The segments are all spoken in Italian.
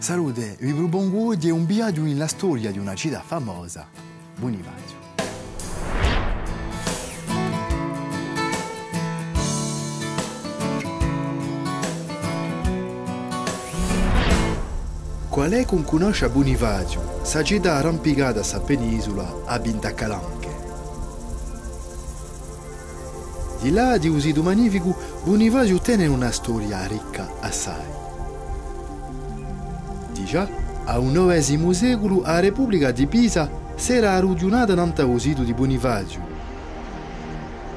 Salute, vi propongo oggi un viaggio nella storia di una città famosa, Bonifacio. Qual è con conosce Bonifacio, sa città arrampicata sa penisola a Bintacalanche? Di là di usido magnifico, Bonifacio tiene una storia ricca assai. Di già, a un novesimo secolo, la Repubblica di Pisa si era arrugginata nanta usido di Bonifacio.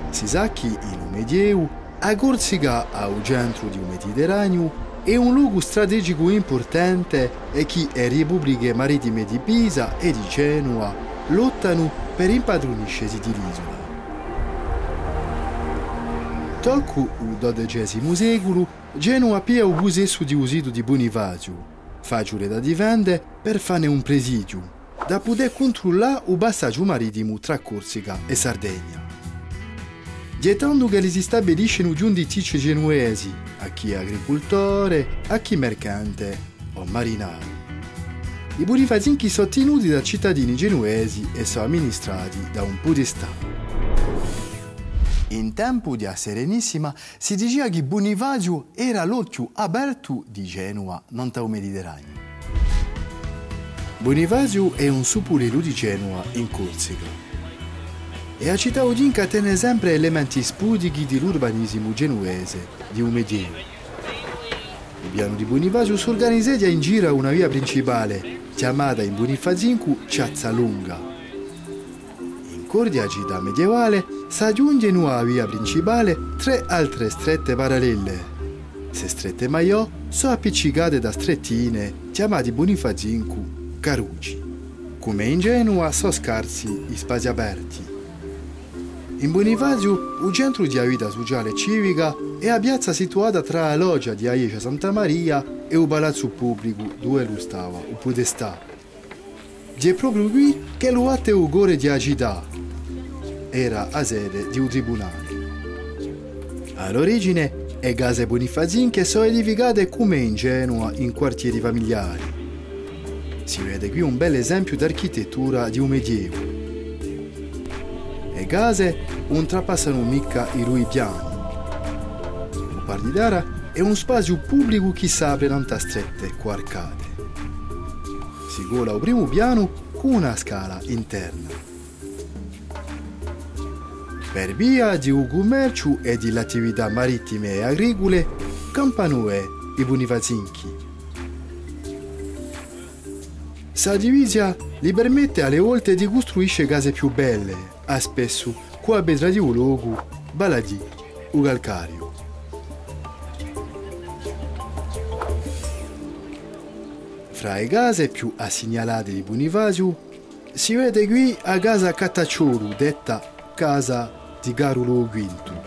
Si sa che in medievo, a Corsica, al centro di un Mediterraneo, è un luogo strategico importante e che le repubbliche marittime di Pisa e di Genova lottano per impadroniscersi di l'isola. Tocco il XII secolo, Genova pia il possesso di usido di Bonifacio, facile da difendere per fare un presidio, da poter controllare il passaggio marittimo tra Corsica e Sardegna. Gettando che si stabiliscono giunti ticci genuesi, a chi agricoltore, a chi mercante o marinaro. I bonifazinchi sono tenuti da cittadini genuesi e sono amministrati da un podestà. In tempo di Serenissima si diceva che Bonifacio era l'occhio aperto di Genova, non il Mediterraneo. Bonifacio è un supulelo di Genova in Corsica. E la città odinca tiene sempre elementi spudichi dell'urbanismo genuese di un medievo. Il piano di Bonifacio si organizza in giro una via principale, chiamata in Bonifazincu Piazza Lunga. In cordia città medievale si aggiungono alla via principale tre altre strette parallele. Se strette maiò sono appiccicate da strettine chiamate Bonifazincu Caruci. Come in Genova sono scarsi gli spazi aperti. In Bonifacio, il centro di vita sociale e civica è la piazza situata tra la loggia di Aicia Santa Maria e il palazzo pubblico dove lo stava, il podestà. È proprio qui che lo atto ugore di città era la sede di un tribunale. All'origine, le case bonifazinche sono edificate come in Genova in quartieri familiari. Si vede qui un bel esempio d'architettura di un medievo. Le case non trapassano mica i lui piani. Il Pardidara è un spazio pubblico che si apre tante strette quarcate. Si gola al primo piano con una scala interna. Per via di un commercio e delle attività marittime e agricole, campano è i Bonifazinchi. Sa divisa gli permette alle volte di costruire case più belle, a spesso la betra di un luogo, baladì, o calcario. Fra le case più assegnalate di Bonifacio si vede qui la casa Cattacciolo, detta casa di.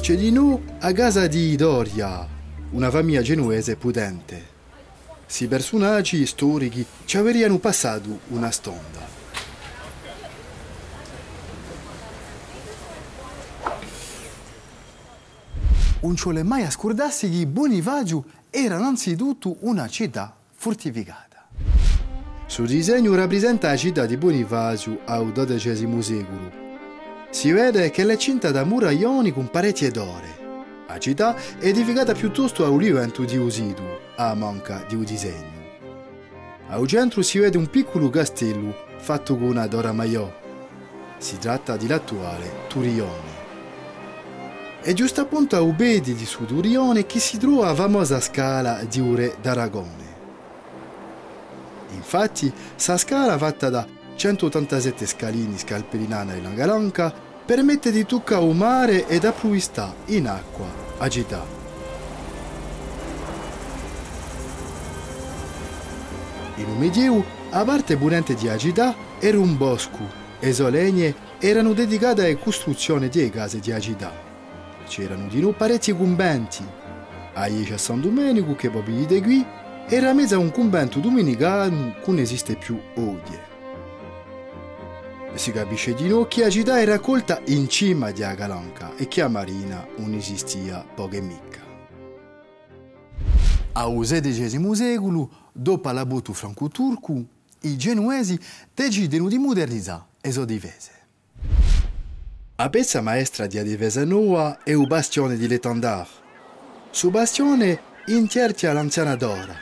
C'è di noi a casa di Doria, una famiglia genuese potente. Si personaggi storici ci avrebbero passato una stonda. Non ci vuole mai a scordarsi che Bonifacio era innanzitutto una città fortificata. Su disegno rappresenta la città di Bonifacio al XII secolo. Si vede che è cinta da muraglioni con pareti d'ore. La città è edificata piuttosto a livello di usido, a manca di un disegno. Al centro si vede un piccolo castello fatto con una dora maiò. Si tratta dell'attuale Turione. È giusto appunto a Ubedi di su Turione che si trova la famosa scala di Ure d'Aragone. Infatti, sa scala fatta da 187 scalini scalperinana e la galanca permette di toccare il mare ed approvvistà in acqua a città. In un medievo, a parte punente di Agità era un bosco e le legne erano dedicate alla costruzione di case di Agità. C'erano di parecchi conventi. A Iescia San Domenico, che proprio di qui, era mezzo un convento domenicano che non esiste più oggi. Si capisce di no che la città è raccolta in cima di Agalanca e che a Marina non esistia poche mica. Al XVI secolo, dopo l'abuto franco-turco, i genuesi decidono di modernizzare le sue La pezza maestra di difesa nuova è il bastione di l'Etendard. Su bastione intertia l'anziana d'ora.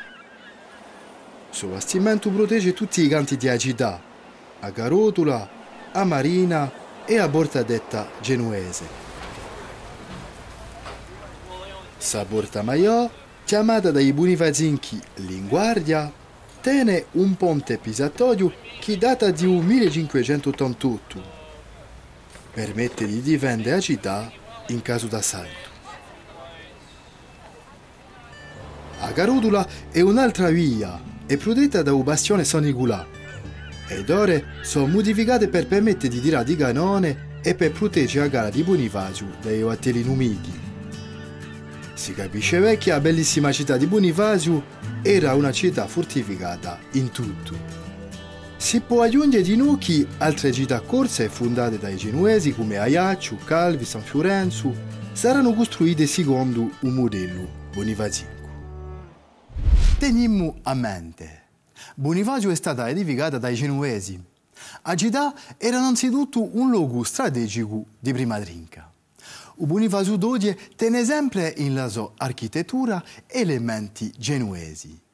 Su bastimento protegge tutti i canti di città, a Garotula, a Marina e a Bortadetta genuese. Sa Porta Maiò, chiamata dai Bonifazinchi Linguardia, tiene un ponte pisatoio che data di 1588 permette di difendere la città in caso d'assalto. A Garudula è un'altra via, è protetta da un bastione Sonigulà ed ora sono modificate per permettere di tirare di canone e per proteggere la gara di Bonifacio dai battelli numidi. Si capisce che la bellissima città di Bonifacio era una città fortificata in tutto. Si può aggiungere di nuovo altre città corse fondate dai genuesi come Ajaccio, Calvi, San Fiorenzo saranno costruite secondo un modello bonifazico. Teniamo a mente, Bonifacio è stata edificata dai genuesi. La città era innanzitutto un luogo strategico di prima drinca. Il Bonifacio d'oggi tiene sempre in la sua architettura elementi genuesi